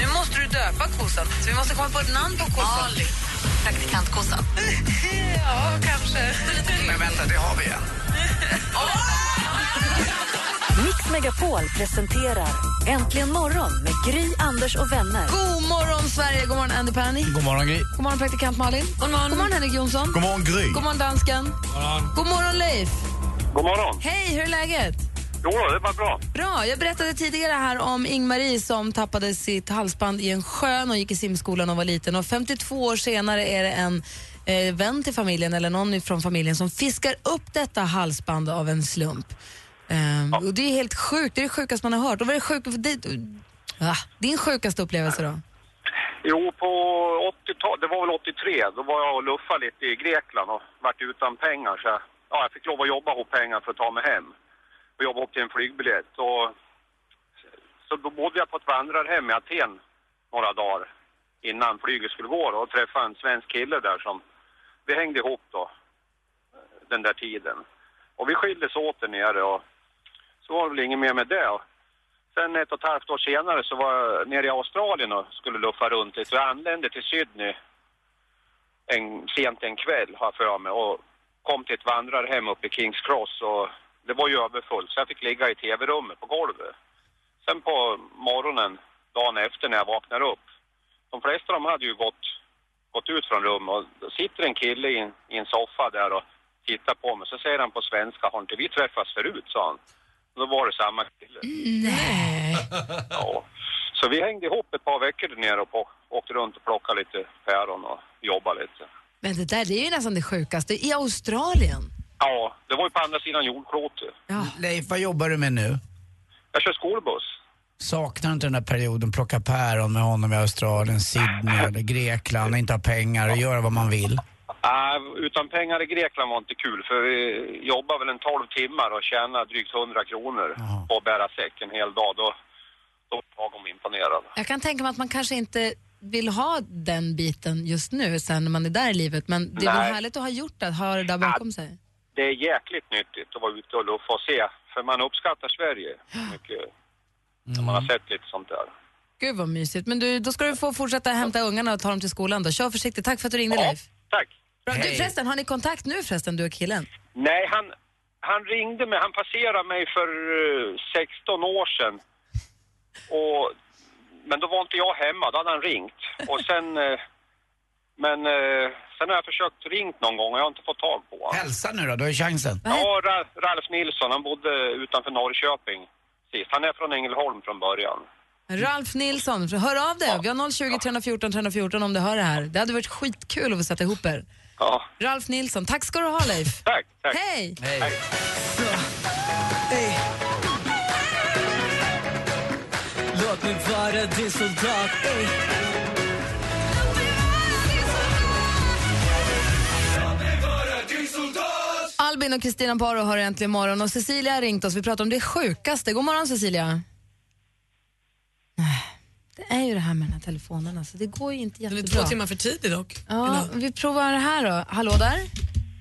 Nu måste du döpa kossan, så vi måste komma på ett namn på kossan. Ali. Praktikantkossan. ja, kanske. Men vänta, det har vi en. Mix Megapol presenterar Äntligen morgon med Gry, Anders och vänner. God morgon, Sverige! God morgon, Andy Panny. God morgon, Gry. God morgon, praktikant Malin. God morgon, God morgon Henrik Jonsson. God morgon, Gry. God morgon, dansken. God morgon, Leif. God morgon. Hej, hur är läget? Jo, det var bra. Bra. Jag berättade tidigare här om Ingmarie som tappade sitt halsband i en sjö och gick i simskolan och var liten. Och 52 år senare är det en eh, vän till familjen eller någon från familjen som fiskar upp detta halsband av en slump. Ehm, och det är helt sjukt. Det är det sjukaste man har hört. Och vad är det sjuk... det, ah, din sjukaste upplevelse då? Jo, på 80-talet, det var väl 83, då var jag och luffade lite i Grekland och vart utan pengar så jag, ja, jag fick lov att jobba ihop pengar för att ta mig hem. Och jobbade upp till en flygbiljett. Och, så då bodde jag på ett vandrarhem i Aten några dagar innan flyget skulle gå då, och träffade en svensk kille där som vi hängde ihop då den där tiden. Och vi skildes åt där nere och så var det väl inget mer med det. Och Sen ett och ett halvt år senare så var jag nere i Australien och skulle luffa runt lite. Så jag anlände till Sydney en, sent en kväll har jag för mig och kom till ett vandrarhem uppe i Kings Cross och det var ju överfullt så jag fick ligga i tv-rummet på golvet. Sen på morgonen, dagen efter när jag vaknar upp, de flesta de hade ju gått, gått ut från rummet och då sitter en kille i en, i en soffa där och tittar på mig. Så säger han på svenska, har inte vi träffats förut, sa han. Och då var det samma kille. Nej. Ja. Så vi hängde ihop ett par veckor där nere och på, åkte runt och plockade lite päron och jobbade lite. Men det där det är ju nästan det sjukaste. I Australien. Ja, det var ju på andra sidan jordklotet. Ja. Leif, vad jobbar du med nu? Jag kör skolbuss. Saknar inte den där perioden, plocka päron med honom i Australien, Sydney eller Grekland, inte ha pengar och göra vad man vill? Äh, utan pengar i Grekland var inte kul för vi jobbade väl en 12 timmar och tjänade drygt 100 kronor Jaha. på att bära säck en hel dag. Då, då var de imponerade. Jag kan tänka mig att man kanske inte vill ha den biten just nu sen när man är där i livet. Men det är väl Nej. härligt att ha gjort det, att ha det där bakom sig. Det är jäkligt nyttigt att vara ute och luffa och se. För man uppskattar Sverige mycket. När man har sett lite sånt där. Gud vad mysigt. Men du, då ska du få fortsätta hämta ungarna och ta dem till skolan då. Kör försiktigt. Tack för att du ringde Ja, Leif. tack. Bra. Du förresten, har ni kontakt nu förresten, du och killen? Nej, han, han ringde mig. Han passerade mig för eh, 16 år sedan. Och, men då var inte jag hemma. Då hade han ringt. Och sen... Men eh, sen har jag försökt ringt någon gång och jag har inte fått tag på honom. Hälsa nu då, du har chansen. Ja, Ra- Ralf Nilsson. Han bodde utanför Norrköping sist. Han är från Ängelholm från början. Ralf Nilsson, hör av dig. Vi har 020 314 314 om du hör det här. Det hade varit skitkul att få sätta ihop er. Ja, Ralf Nilsson, tack ska du ha Leif. tack, tack. Hej! Hej. Låt mig vara din soldat ey. Albin och Kristina Paro har äntligen morgon och Cecilia har ringt oss. Vi pratar om det sjukaste. God morgon Cecilia. Nej, Det är ju det här med den här telefonen. Alltså. Det går ju inte Den är jättebra. två timmar för tidig dock. Ja, vi provar det här då. Hallå där.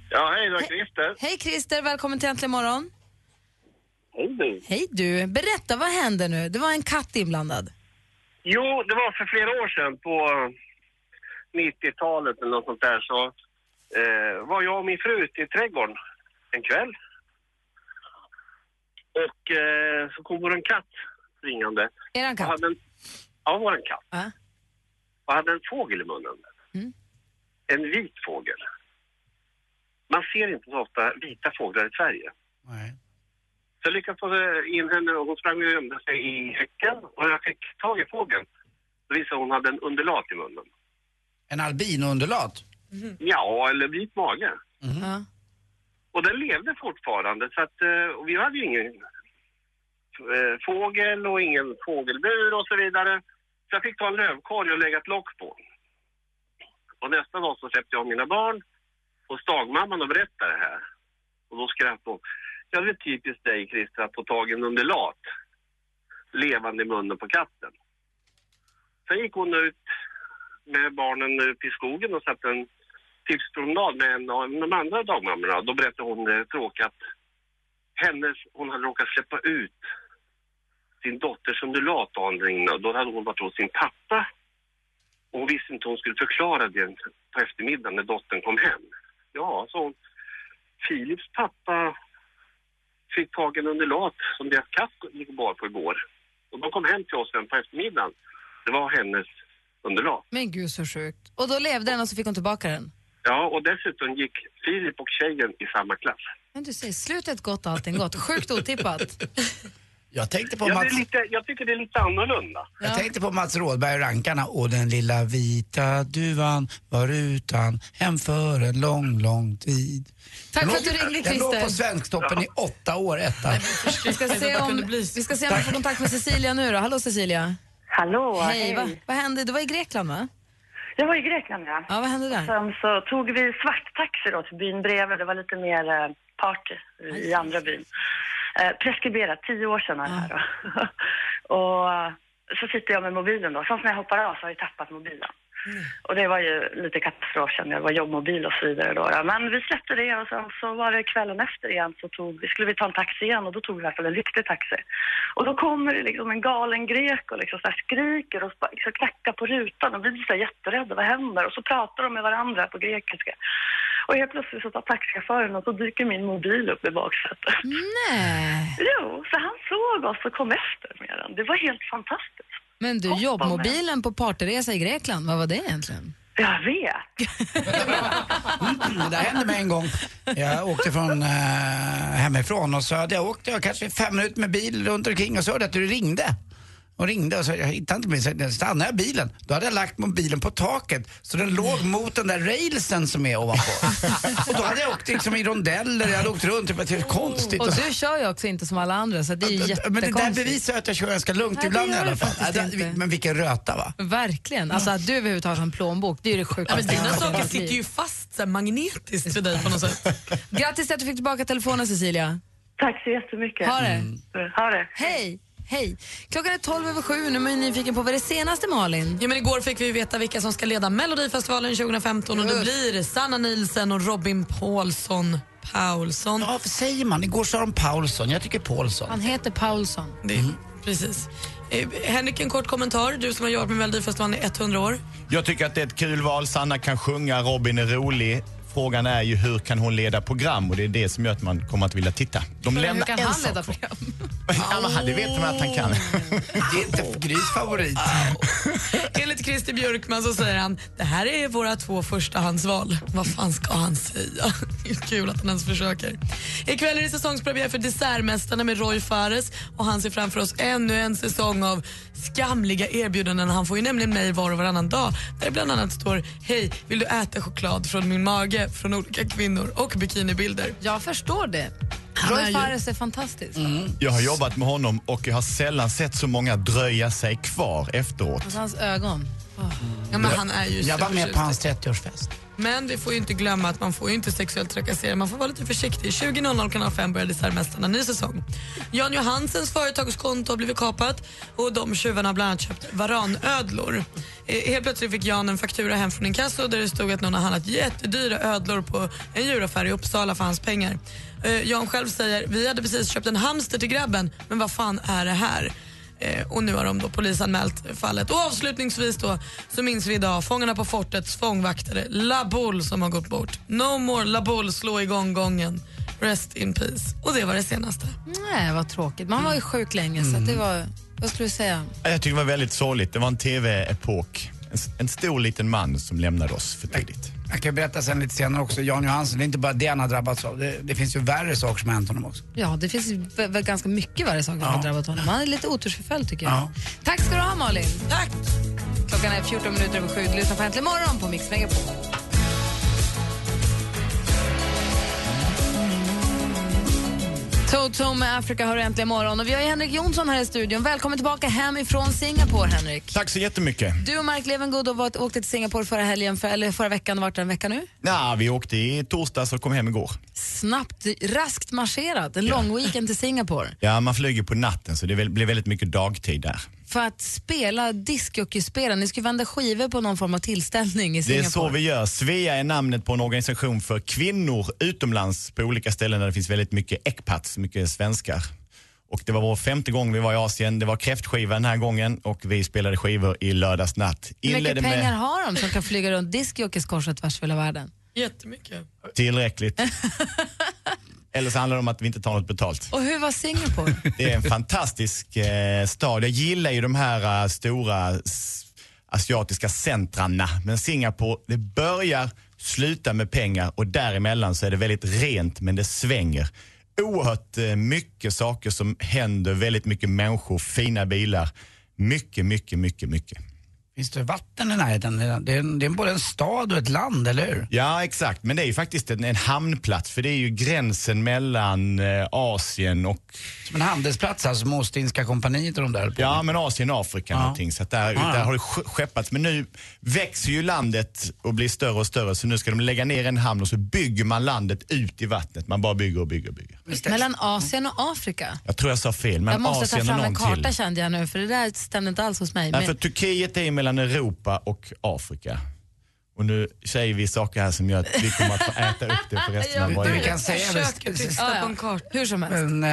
Ja, hej, det var Christer. Hej Christer, välkommen till Äntligen morgon. Hej du. Hej du. Berätta, vad hände nu? Det var en katt inblandad. Jo, det var för flera år sedan på 90-talet eller något sånt där så eh, var jag och min fru ute i trädgården en kväll. Och eh, så kom vår katt ringande. Eran katt? hade en, ja, vår katt. Ja. Och hade en fågel i munnen. Mm. En vit fågel. Man ser inte så ofta vita fåglar i Sverige. Nej. Så jag lyckades få in henne och hon sprang och gömde sig i häcken och jag fick tag i fågeln. Då visade hon hade en undulat i munnen. En albinoundulat? Ja, eller vit mage. Ja. Och den levde fortfarande så att eh, och vi hade ju ingen eh, fågel och ingen fågelbur och så vidare. Så jag fick ta en lövkorg och lägga ett lock på. Och nästa dag så släppte jag mina barn hos dagmamman och berättade det här. Och då skrattade hon. Ja, det är typiskt dig Christer att få tag i en undulat levande i munnen på katten. Sen gick hon ut med barnen ut i skogen och satte en tipspromenad med en av de andra dagmammorna. Då berättade hon eh, det tråkiga att hennes, hon hade råkat släppa ut sin dotters undulat dagen innan. Då hade hon varit hos sin pappa och hon visste inte hur hon skulle förklara det på eftermiddagen när dottern kom hem. Ja, så hon. Filips pappa fick tag i en undulat som deras katt gick och bar på igår. Och de kom hem till oss sen på eftermiddagen. Det var hennes undulat. Men gud så sjukt. Och då levde den och så fick hon tillbaka den. Ja, och dessutom gick Filip och tjejen i samma klass. Men du säger slutet gott och allting gott. Sjukt otippat. Jag tänkte på Ja, Mats... lite, jag tycker det är lite annorlunda. Jag tänkte på Mats Rådberg och Rankarna och den lilla vita duvan var utan hem för en lång, lång tid. Tack Den för att du ringde Den låg på Christer. Svensktoppen i åtta år, etta. Vi ska se om vi ska se om vi får kontakt med Cecilia nu då. Hallå Cecilia. Hallå, Hej, hej. Va, vad hände? Du var i Grekland va? Jag var i Grekland, ja. Ja, vad hände där? Sen så tog vi svarttaxi då till byn bredvid. Det var lite mer eh, party i andra byn. Eh, preskriberat, tio år sedan är det här då. och så sitter jag med mobilen då. Sen när jag hoppar av så har jag tappat mobilen. Och det var ju lite katastrof kände jag. Det var jobbmobil och så vidare då. Men vi släppte det och sen så var det kvällen efter igen så tog skulle vi ta en taxi igen och då tog vi i alla fall en riktig taxi. Och då kommer det liksom en galen grek och liksom så skriker och bara liksom knackar på rutan och vi blir så jätterädda. Vad händer? Och så pratar de med varandra på grekiska. Och helt plötsligt så tar taxichauffören och så dyker min mobil upp i baksätet. Nej. Jo, så han såg oss och kom efter med den. Det var helt fantastiskt. Men du, jobbmobilen på partyresa i Grekland, vad var det egentligen? Jag vet. Det där hände mig en gång. Jag åkte från eh, hemifrån och så hade jag åkt jag kanske fem minuter med bil runt omkring och så hörde jag att du ringde. Och ringde och så jag hittade inte mig, så stannade jag bilen. Då hade jag lagt mobilen på taket så den låg mot den där railsen som är ovanpå. och då hade jag åkt liksom i rondeller, jag hade åkt runt, det var helt konstigt. Och du kör ju också inte som alla andra så det är ju Men det där jättekonstigt. bevisar att jag kör ganska lugnt Nej, det ibland i alla fall. Ja, det-. Men vilken röta va? Verkligen. Alltså att du överhuvudtaget har en plånbok, det är ju det Ja, sjukaste. men dina saker sitter ju fast så här, magnetiskt för dig på något sätt. Grattis till att du fick tillbaka telefonen Cecilia. Tack så jättemycket. Ha det. Mm. Ha det. Hej. Hej. Klockan är 12 över sju. Nu är man ju nyfiken på vad det senaste Malin. Ja, men igår fick vi veta vilka som ska leda Melodifestivalen 2015 och det blir Sanna Nielsen och Robin Paulsson Paulsson. Ja, vad säger man? Igår sa de Paulsson, jag tycker Paulsson. Han heter Paulsson. Det, Precis. Eh, Henrik, en kort kommentar. Du som har jobbat med Melodifestivalen i 100 år. Jag tycker att det är ett kul val. Sanna kan sjunga, Robin är rolig. Frågan är ju hur kan hon leda program och det är det som gör att man kommer att vilja titta. De Hur lämnar kan en han sak leda kvar. program? Ja, men han- det vet man att han kan. Det är inte Grys favorit. Enligt Christer Björkman så säger han det här är våra två förstahandsval. Vad fan ska han säga? Det är Kul att han ens försöker. Ikväll är det säsongspremiär för Dessertmästarna med Roy Fares och han ser framför oss ännu en säsong av skamliga erbjudanden. Han får ju nämligen mejl var och varannan dag där det bland annat står Hej, vill du äta choklad från min mage från olika kvinnor och bikinibilder. Jag förstår det. Roy ju- Fares är fantastisk. Jag har jobbat med honom och jag har sällan sett så många dröja sig kvar efteråt. Alltså hans ögon. Ja, men han är ju Jag var med på hans 30-årsfest. Men vi får ju inte glömma att man får ju inte sexuellt trakassera. Man får vara lite försiktig. 20.00 kanal 5 börjar Dessertmästarna ny säsong. Jan Johansens företagskonto har blivit kapat och de tjuvarna har bland annat köpt varanödlor. Eh, helt plötsligt fick Jan en faktura hem från inkasso där det stod att någon har handlat jättedyra ödlor på en djuraffär i Uppsala för hans pengar. Eh, Jan själv säger, vi hade precis köpt en hamster till grabben, men vad fan är det här? Eh, och nu har de då polisanmält fallet. Och avslutningsvis då så minns vi idag Fångarna på fortets fångvaktare La Boule som har gått bort. No more La Boule, slå igång gången. Rest in peace. Och det var det senaste. Nej, vad tråkigt. Man var ju sjuk länge så att det var... Vad skulle du säga? Jag tycker det var väldigt sorgligt. Det var en tv-epok. En, en stor liten man som lämnade oss för tidigt. Jag kan berätta sen lite senare också, Jan Johansson, det är inte bara det han har drabbats av. Det, det finns ju värre saker som har hänt honom också. Ja, det finns ganska mycket värre saker som har drabbat honom. Han är lite otursförföljd tycker jag. Ja. Tack ska du ha Malin. Tack! Klockan är 14 minuter över sju. Du lyssnar på Äntligen morgon på Mix Megapol. Toto med Africa har äntligen morgon. Och vi har Henrik Jonsson här i studion. Välkommen tillbaka hem ifrån Singapore, Henrik. Tack så jättemycket. Du och Mark Levengood har varit- åkte till Singapore förra helgen, för, eller förra veckan. Vart det en vecka nu? Ja, vi åkte i torsdags och kom hem igår. Snabbt, raskt marscherat. En lång weekend till Singapore. Ja, man flyger på natten så det blir väldigt mycket dagtid där. För att spela discjockeyspel. Ni ska vända skivor på någon form av tillställning i Det är Singapore. så vi gör. Svea är namnet på en organisation för kvinnor utomlands på olika ställen där det finns väldigt mycket ekpats, mycket svenskar. Och det var vår femte gång vi var i Asien. Det var kräftskiva den här gången och vi spelade skivor i lördags natt. Hur mycket Inledde pengar med har de som kan flyga runt discjockeys kors och tvärs över hela världen? Jättemycket. tillräckligt. Eller så handlar det om att vi inte tar något betalt. Och hur var Singapore? Det är en fantastisk eh, stad. Jag gillar ju de här eh, stora asiatiska centrarna. Men Singapore, det börjar sluta med pengar och däremellan så är det väldigt rent men det svänger. Oerhört eh, mycket saker som händer, väldigt mycket människor, fina bilar. Mycket, mycket, mycket, mycket. Finns det vatten i närheten? Det är, är, det är både en stad och ett land, eller hur? Ja, exakt. Men det är ju faktiskt en, en hamnplats för det är ju gränsen mellan eh, Asien och... Som en handelsplats alltså, som Ostindiska kompaniet och de där. På. Ja, men Asien och Afrika Ja. någonting. Så att där, Ja, ja. där har det sk- skeppats. Men nu växer ju landet och blir större och större så nu ska de lägga ner en hamn och så bygger man landet ut i vattnet. Man bara bygger och bygger och bygger. Mellan Asien och Afrika? Jag tror jag sa fel, men jag måste Asien ta fram en karta till. kände jag nu, för det där stämde inte alls hos mig. Nej, Men- för Turkiet är ju mellan Europa och Afrika. Och nu säger vi saker här som gör att vi kommer att få äta upp det för resten av våra Det vi liv. kan säga visst- titta Ja, på en karta. Hur som helst. Men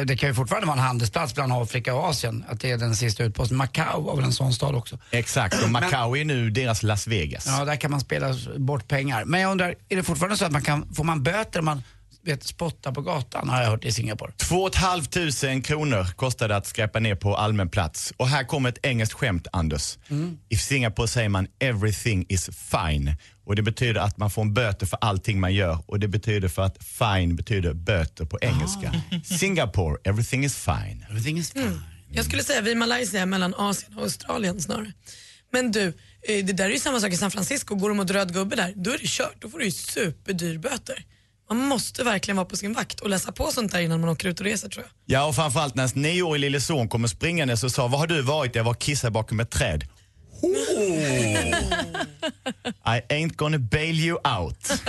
eh, det kan ju fortfarande vara en handelsplats bland Afrika och Asien. Att det är den sista utposten. Macao var väl en sån stad också. Exakt, och Macao är nu deras Las Vegas. Ja, där kan man spela bort pengar. Men jag undrar, är det fortfarande så att man kan, får man böter om man vet, spottar på gatan har jag hört i Singapore? 2 500 kronor kostar det att skräpa ner på allmän plats. Och här kommer ett engelskt skämt, Anders. I Singapore säger man “everything is fine” och det betyder att man får en böter för allting man gör och det betyder för att fine betyder böter på engelska. Singapore, everything is fine. Everything is fine. Jag skulle säga vi Malaysia är mellan Asien och Australien snarare. Men du, eh, det där är ju samma sak i San Francisco. Går de mot röd gubbe där, då är det kört. Då får du ju superdyr böter. Man måste verkligen vara på sin vakt och läsa på sånt där innan man åker ut och reser tror jag. Ja, och framförallt när ens nioårige lille son kommer springande och sa “Var har du varit?” “Jag var och kissade bakom ett träd”. I ain't gonna bail you out.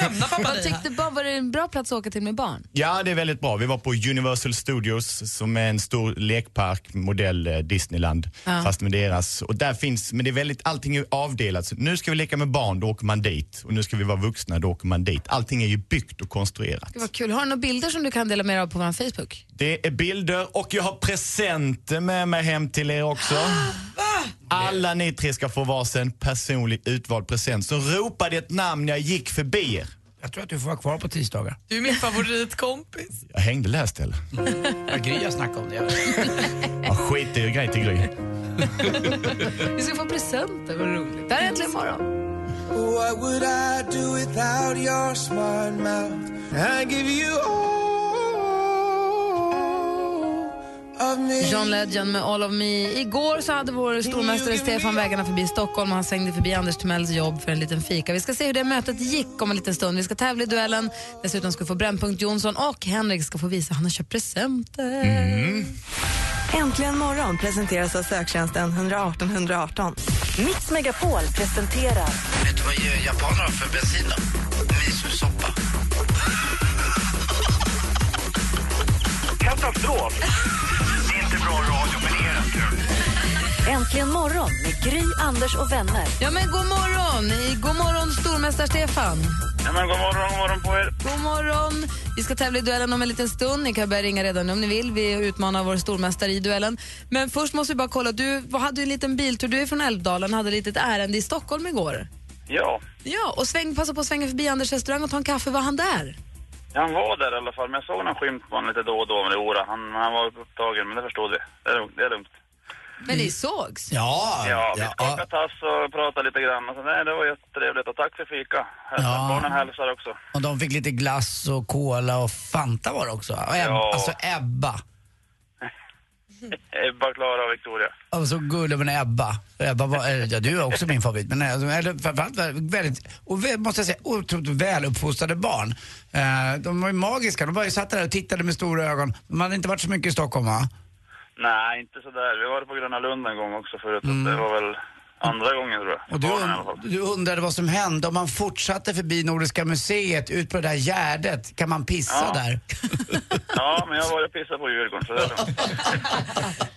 Lämna pappa här. tyckte barn, var det en bra plats att åka till med barn? Ja, det är väldigt bra. Vi var på Universal Studios som är en stor lekpark, modell eh, Disneyland, Ja. fast med deras. Och där finns, men det är väldigt, allting är avdelat. Så nu ska vi leka med barn, då åker man dit. Och nu ska vi vara vuxna, då åker man dit. Allting är ju byggt och konstruerat. Det var kul. Har du några bilder som du kan dela med dig av på vår Facebook? Det är bilder och jag har presenter med mig hem till er också. Alla ni tre ska få varsin personligt utvald present. Så ropade ett namn när jag gick förbi er. Jag tror att du får vara kvar på tisdagar. Du är min favoritkompis. Jag hängde läst eller? Ja, Gry har snackat om det. Ja, skit i grej till Gry. Vi ska få presenter, vad roligt. Det här är Äntligen morgon. What would I do without your smart mouth? I give you all John Legend med All of Me. Igår så hade vår stormästare Stefan vägarna förbi Stockholm och han svängde förbi Anders Timells jobb för en liten fika. Vi ska se hur det mötet gick om en liten stund. Vi ska tävla i duellen. Dessutom ska vi få Brännpunkt Jonsson och Henrik ska få visa han har köpt presenter. Äntligen morgon presenteras av söktjänsten 118 118. Mix Megapol presenterar Vet du vad japaner har för bensin? Misosoppa. Katastrof! Det bra radio, men det är rätt kul. Äntligen morgon med Gry, Anders och vänner. Ja men god morgon! God morgon stormästare Stefan. Ja, men god morgon, god morgon på er. God morgon! Vi ska tävla i duellen om en liten stund. Ni kan börja ringa redan nu om ni vill. Vi utmanar vår stormästare i duellen. Men först måste vi bara kolla. Du vad hade en liten biltur. Du är från Älvdalen hade ett litet ärende i Stockholm igår. Ja, Ja, och sväng, passa på att svänga förbi Anders restaurang och ta en kaffe. Var han där? Han var där i alla fall, men jag såg någon skymt på honom lite då och då. Men det ora. Han, han var upptagen, men det förstod vi. Det är lugnt. Det är lugnt. Men ni sågs? Ja, Ja, vi ja, skakade tass och pratade lite grann. Och så, nej, det var jättetrevligt och tack för fika. Ja. Barnen hälsar också. och de fick lite glass och cola och Fanta var det också. Och Eb- Ja. Alltså Ebba. Och Victoria. Och så gullig med Ebba. Ebba var, ja, du är också min favorit. Men eller, framförallt väldigt, och måste jag säga, otroligt väluppfostrade barn. Eh, de var ju magiska. De bara ju satt där och tittade med stora ögon. De hade inte varit så mycket i Stockholm va? Nej, inte sådär. Vi var på Gröna Lund en gång också förut. Mm. Det var väl andra gången tror jag. Och du, und- du undrade vad som hände om man fortsatte förbi Nordiska museet ut på det där gärdet. Kan man pissa Ja. där? Ja, men jag var och pissade på Djurgården så det.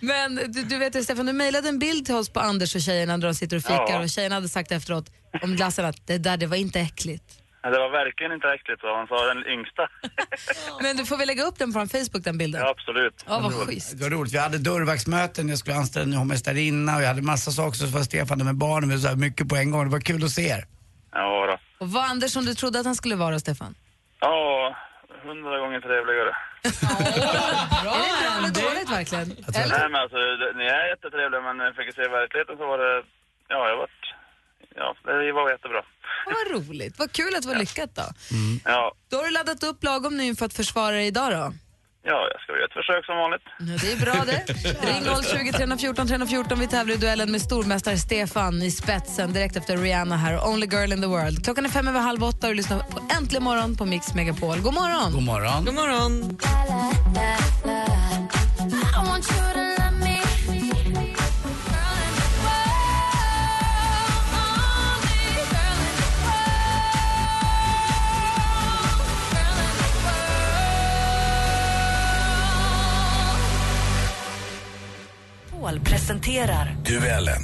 Men du, du vet ju, Stefan, du mejlade en bild till oss på Anders och tjejerna när de sitter och fikar Ja. och tjejerna hade sagt efteråt om glassen att det där det var inte äckligt. Det var verkligen inte äckligt vad han sa, den yngsta. Men du får väl lägga upp den på vår Facebook, den bilden? Ja, absolut. Ja, vad schysst. Det var roligt. Vi hade dörrvaktsmöten, jag skulle anställa en ny hovmästarinna och jag hade massa saker. Så var Stefan där med barnen, vi så här mycket på en gång. Det var kul att se er. Ja, då. Och var Anders som du trodde att han skulle vara, Stefan? Ja, hundra gånger trevligare. Bra, är det bra eller dåligt verkligen? Eller? Nej, men alltså, ni är jättetrevliga, men när jag fick se verkligheten så var det... Ja, jag vart... Ja, det var jättebra. Vad roligt. Vad kul att det var lyckat då. Ja, Då har du laddat upp lagom nu för att försvara dig idag då? ja, jag ska göra ett försök som vanligt. Ja, det är bra det. Ring 020 314 314. Vi tävlar i duellen med stormästare Stefan i spetsen direkt efter Rihanna här. Only girl in the world. Klockan är fem över halv åtta och du lyssnar på Äntligen morgon på Mix Megapol. God morgon! God morgon. God morgon. Paul presenterar Duellen.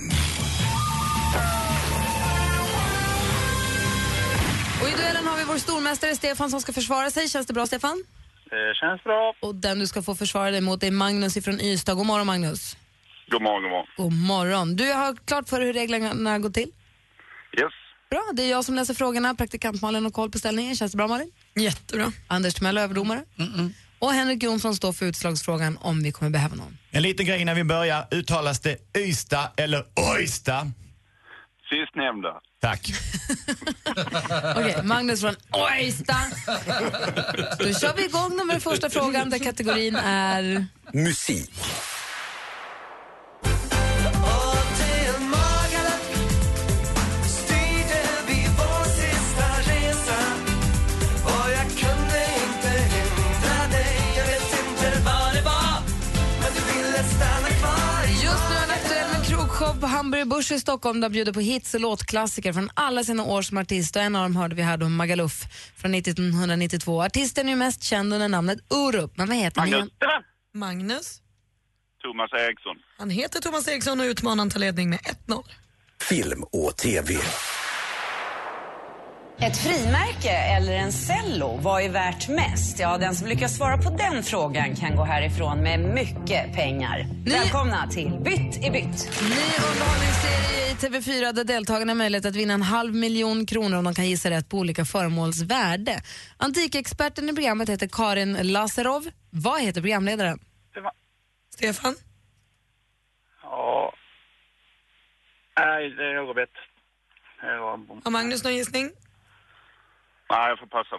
Och I duellen har vi vår stormästare Stefan som ska försvara sig. Känns det bra, Stefan? Det känns bra. Och den du ska få försvara dig mot är Magnus ifrån Ystad. God morgon, Magnus. God morgon, god morgon. God morgon. Du har klart för dig hur reglerna går till? Yes. Bra, det är jag som läser frågorna. Praktikant Malin och koll på ställningen. Känns det bra, Malin? Jättebra. Anders Timell, överdomare. Och Henrik Jonsson står för utslagsfrågan om vi kommer behöva någon. En liten grej innan vi börjar. Uttalas det Ystad eller Ojsta? Sistnämnda. Tack. Okej, Magnus från Ojsta. Då kör vi igång med den första frågan där kategorin är... Musik. Hamburger Börs i Stockholm där han bjuder på hits och låtklassiker från alla sina år som artist. Och en av dem hörde vi här då, Magaluf från 1992. Artisten är ju mest känd under namnet Orup, men vad heter han Magnus. igen? Magnus. Thomas Eriksson. Han heter Thomas Eriksson och utmanar tar ledning med 1-0. Film och TV. Ett frimärke eller en cello, vad är värt mest? Ja, den som lyckas svara på den frågan kan gå härifrån med mycket pengar. Välkomna till Bytt i bytt. Ny underhållningsserie i TV4 där deltagarna har möjlighet att vinna en halv miljon kronor om de kan gissa rätt på olika föremåls värde. Antikexperten i programmet heter Karin Lazarov. Vad heter programledaren? Stefan? Ja... Nej, det. Jag var- Har Magnus någon gissning? Nej, jag får passa.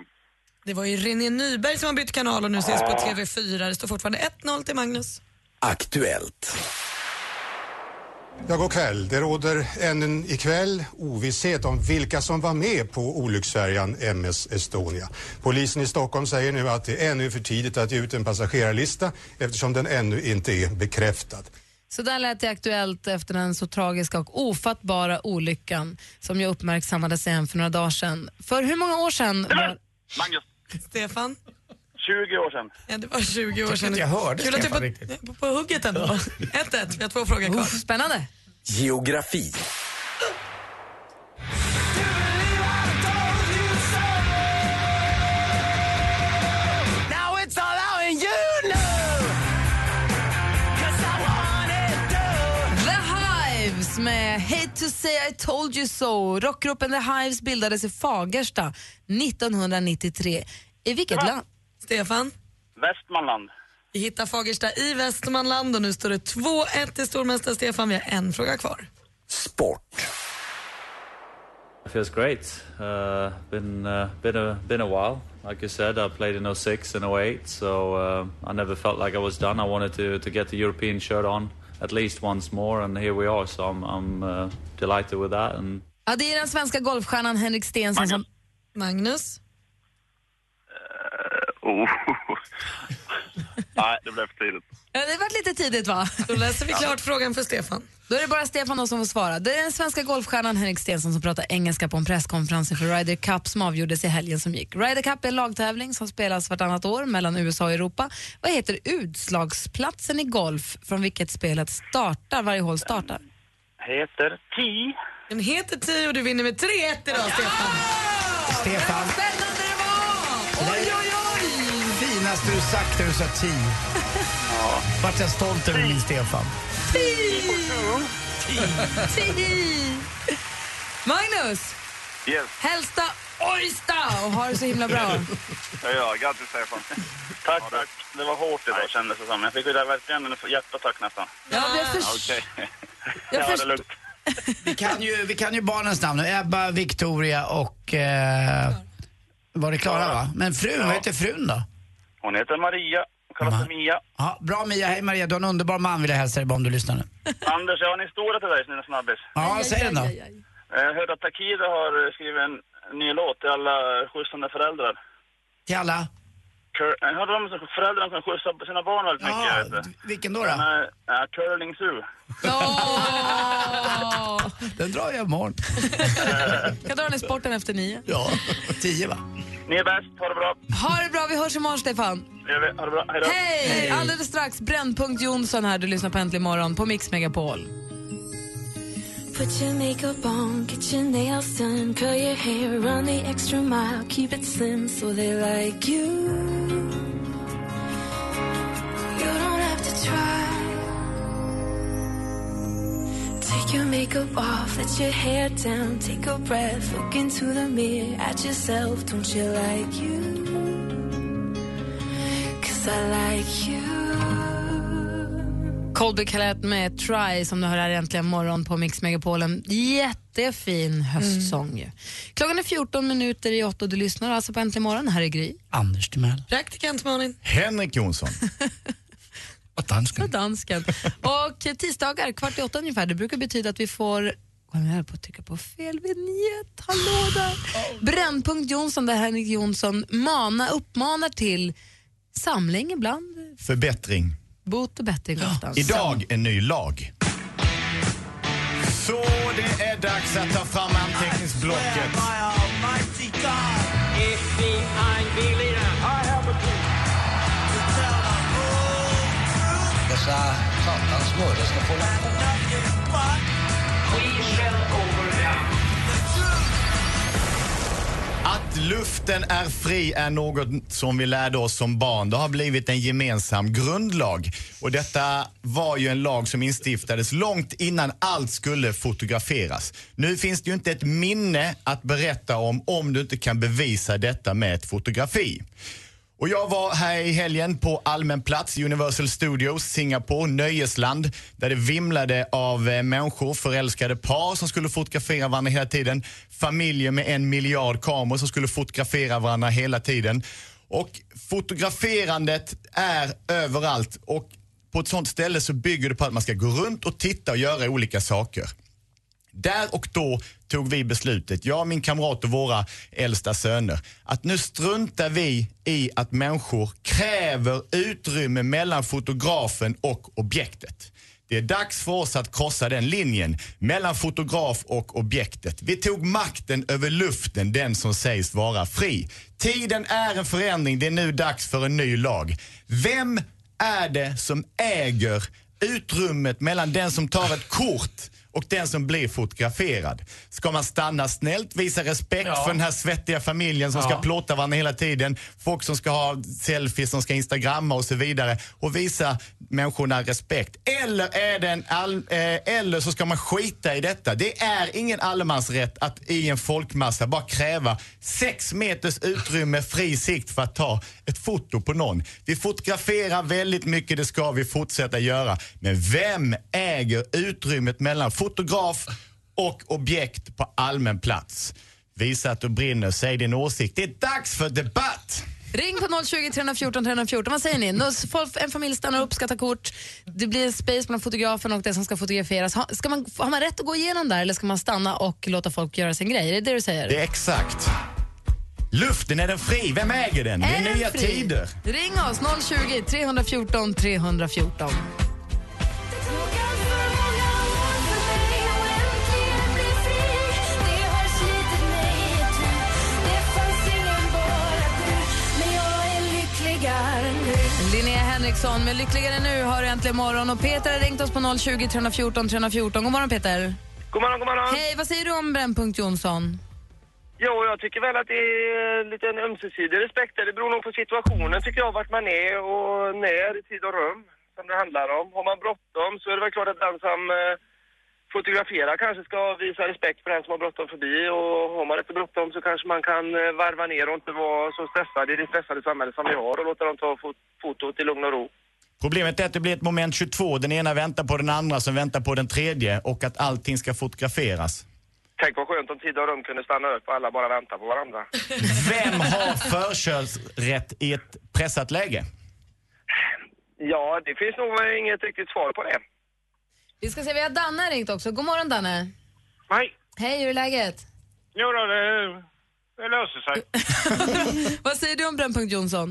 Det var ju René Nyberg som har bytt kanal och nu ses på TV4. Det står fortfarande 1-0 till Magnus. Aktuellt. Ja, god kväll. Det råder ännu ikväll ovisshet om vilka som var med på olycksfärjan MS Estonia. Polisen i Stockholm säger nu att det är ännu för tidigt att ge ut en passagerarlista eftersom den ännu inte är bekräftad. Så där lät det aktuellt efter den så tragiska och ofattbara olyckan som jag uppmärksammade sen för några dagar sedan. För hur många år sedan var... Magnus. Stefan? 20 år sedan. Ja, det var 20 år sedan. jag hörde Kul att du på, på, på hugget ändå. 1-1, vi har två frågor kvar. spännande. Geografi. To say I told you so. Rockgruppen The Hives bildades i Fagersta 1993. I vilket land? Stefan? Västmanland. Vi hittar Fagersta i Västmanland och nu står det 2-1 till stormästare Stefan. Vi har en fråga kvar. Sport. It feels great. Uh, been uh, been a been a while. Like you said, I played in 06 and 08, so uh, I never felt like I was done. I wanted to, to get the European shirt on at least once more, and here we are. So I'm, I'm uh, delighted with that. And Ja, det är den svenska golfstjärnan Henrik Stenson som... Magnus? Oh. Nej, det blev för tidigt. Ja, det varit lite tidigt va? Då läser vi klart frågan för Stefan. Då är det bara Stefan då som får svara. Det är den svenska golfstjärnan Henrik Stenson som pratar engelska på en presskonferens för Ryder Cup som avgjordes i helgen som gick. Ryder Cup är en lagtävling som spelas vartannat år mellan USA och Europa. Vad heter utslagsplatsen i golf från vilket spelet startar, varje hål startar? Heter Ti. Den heter 10 och du vinner med 3-1 idag, Stefan. Stefan. Spännande det var! Oj, oj, oj! Finaste du sagt när du sa ti. Ja. Vart jag stolt över min Stefan. Magnus! Yes. Hälsa Ojsta och ha det så himla bra. Ja, ja, grattis Stefan. Tack, tack. Det var hårt idag kändes det som. Jag fick ju där verkligen en hjärtattack nästan. Ja, jag först- Okej. Jag Ja, det är först- lugnt. Vi kan ju, vi kan ju barnens namn nu. Ebba, Victoria och... Eh, var det Klara va? Men frun, vad heter frun då? Hon heter Maria kallas för Mia. Ja, bra Mia, hej Maria. Du har en underbar man vill jag hälsa dig bara om du lyssnar nu. Anders, jag har en historia till dig, snälla snabbis. Ja, säg den då. Jag hörde att Takida har eh, skrivit en ny låt till alla skjutsande föräldrar. Till alla? Cur- Jag hörde om föräldrar kan skjutsa sina barn väldigt mycket. Ja, vet du. vilken då? då? Den är Curling Zoo. Den drar jag imorgon. Jag drar den i sporten efter nio. Ja, tio va? Ni är bäst, ha det bra. Ha det bra, vi hörs imorgon Stefan. Ha det bra, hej då. Hej! Alldeles strax Brännpunkt Jonsson här, du lyssnar på Äntligen morgon på Mix Megapol. Put your makeup on, get your nails done, curl your hair, run the extra mile, keep it slim so they like you. You don't have to try. Take your makeup off, let your hair down, take a breath, look into the mirror at yourself. Don't you like you? Colby Calette med Try som du hör här äntligen morgon på Mix Megapol. En jättefin höstsång ju. Klockan är 14 minuter i åtta och du lyssnar alltså på Äntligen morgon. Här är Gry. Anders Timell. Praktikant Malin. Henrik Jonsson. Och dansken. Och dansken. Och tisdagar kvart i åtta ungefär, det brukar betyda att vi får jag höll på att trycka på fel vignett, hallå där. Brännpunkt Jonsson där Henrik Jonsson mana, uppmanar till samling ibland, Förbättring. bot och bättring oftast. Idag en ny lag. Så det är dags att ta fram anteckningsblocket. Dessa satans smöre ska få att luften är fri är något som vi lärde oss som barn. Det har blivit en gemensam grundlag. Och detta var ju en lag som instiftades långt innan allt skulle fotograferas. Nu finns det ju inte ett minne att berätta om om du inte kan bevisa detta med ett fotografi. Och jag var här i helgen på allmän plats, Universal Studios, Singapore, nöjesland, där det vimlade av eh, människor, förälskade par som skulle fotografera varandra hela tiden, familjer med en miljard kameror som skulle fotografera varandra hela tiden. Och fotograferandet är överallt och på ett sånt ställe så bygger det på att man ska gå runt och titta och göra olika saker. Där och då tog vi beslutet, jag, min kamrat och våra äldsta söner, att nu struntar vi i att människor kräver utrymme mellan fotografen och objektet. Det är dags för oss att krossa den linjen mellan fotograf och objektet. Vi tog makten över luften, den som sägs vara fri. Tiden är en förändring, det är nu dags för en ny lag. Vem är det som äger utrymmet mellan den som tar ett kort och den som blir fotograferad. Ska man stanna snällt, visa respekt Ja. för den här svettiga familjen som Ja. ska plåta varandra hela tiden, folk som ska ha selfies, som ska instagramma och så vidare och visa människorna respekt. Eller, är det en all, eh, eller så ska man skita i detta. Det är ingen allemansrätt att i en folkmassa bara kräva sex meters utrymme, fri sikt för att ta ett foto på någon. Vi fotograferar väldigt mycket, det ska vi fortsätta göra. Men vem äger utrymmet mellan fotograf och objekt på allmän plats. Visa att du brinner, säg din åsikt. Det är dags för debatt! Ring på 020 314 314. Vad säger ni? En familj stannar upp, ska ta kort. Det blir en space mellan fotografen och det som ska fotograferas. Ska man, har man rätt att gå igenom där eller ska man stanna och låta folk göra sin grej? Är det det du säger? Det är exakt. Luften, är den fri? Vem äger den? Det är den nya fri? tider. Ring oss, 020 314 314. Henriksson med Lyckligare nu har äntligen morgon och Peter har ringt oss på 020 314 314. God morgon Peter. God morgon, god morgon. Hej, vad säger du om Brännpunkt Jonsson? Jo, jag tycker väl att det är lite en ömsesidig respekt. Det beror nog på situationen, tycker jag, vart man är och när, i tid och rum, som det handlar om. Har man bråttom så är det väl klart att den som eh, fotograferar kanske ska visa respekt för den som har bråttom förbi. Och har man inte bråttom så kanske man kan eh, varva ner och inte vara så stressad i det stressade samhälle som vi har och låta dem ta fot- fotot i lugn och ro. Problemet är att det blir ett moment 22. Den ena väntar på den andra som väntar på den tredje och att allting ska fotograferas. Tänk vad skönt om tid och rum kunde stanna upp och alla bara väntar på varandra. Vem har förkörsrätt i ett pressat läge? Ja, det finns nog inget riktigt svar på det. Vi ska se, vi har Danne ringt också. God morgon Danne. Hej. Hej, hur är läget? Jo då, det, det löser sig. Vad säger du om Brännpunkt Jonsson?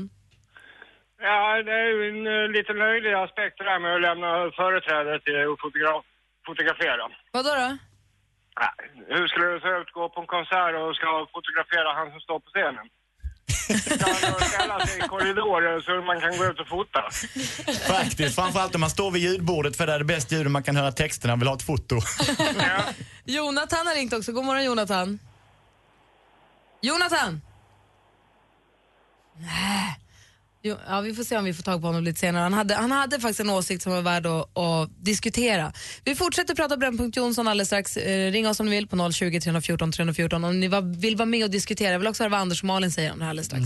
Ja, det är ju en eh, lite löjlig aspekt det där med att lämna företräde till att fotograf, fotografera. Vad då? då? Ja, hur skulle det se ut att gå på en konsert och ska fotografera han som står på scenen? Ska ställa sig i korridoren så man kan gå ut och fota? Faktiskt, framförallt om man står vid ljudbordet för det är det bästa ljudet man kan höra texterna vill ha ett foto. Jonathan har ringt också. God morgon Jonathan. Jonathan! Nej. Jo, ja, vi får se om vi får tag på honom lite senare. Han hade, han hade faktiskt en åsikt som var värd att, att diskutera. Vi fortsätter prata Brännpunkt Jonsson alldeles strax. Eh, ring oss om ni vill på 020 314 314 om ni va, vill vara med och diskutera. Jag vill också höra vad Anders och Malin säger om det här alldeles strax.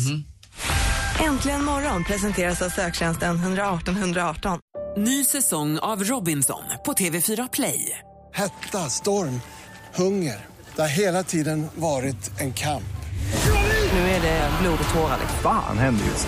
Äntligen morgon presenteras av söktjänsten 118 118. Ny säsong av Robinson på TV4 Play. Hetta, storm, hunger. Det har hela tiden varit en kamp. Nu är det blod och tårar. Fan händer just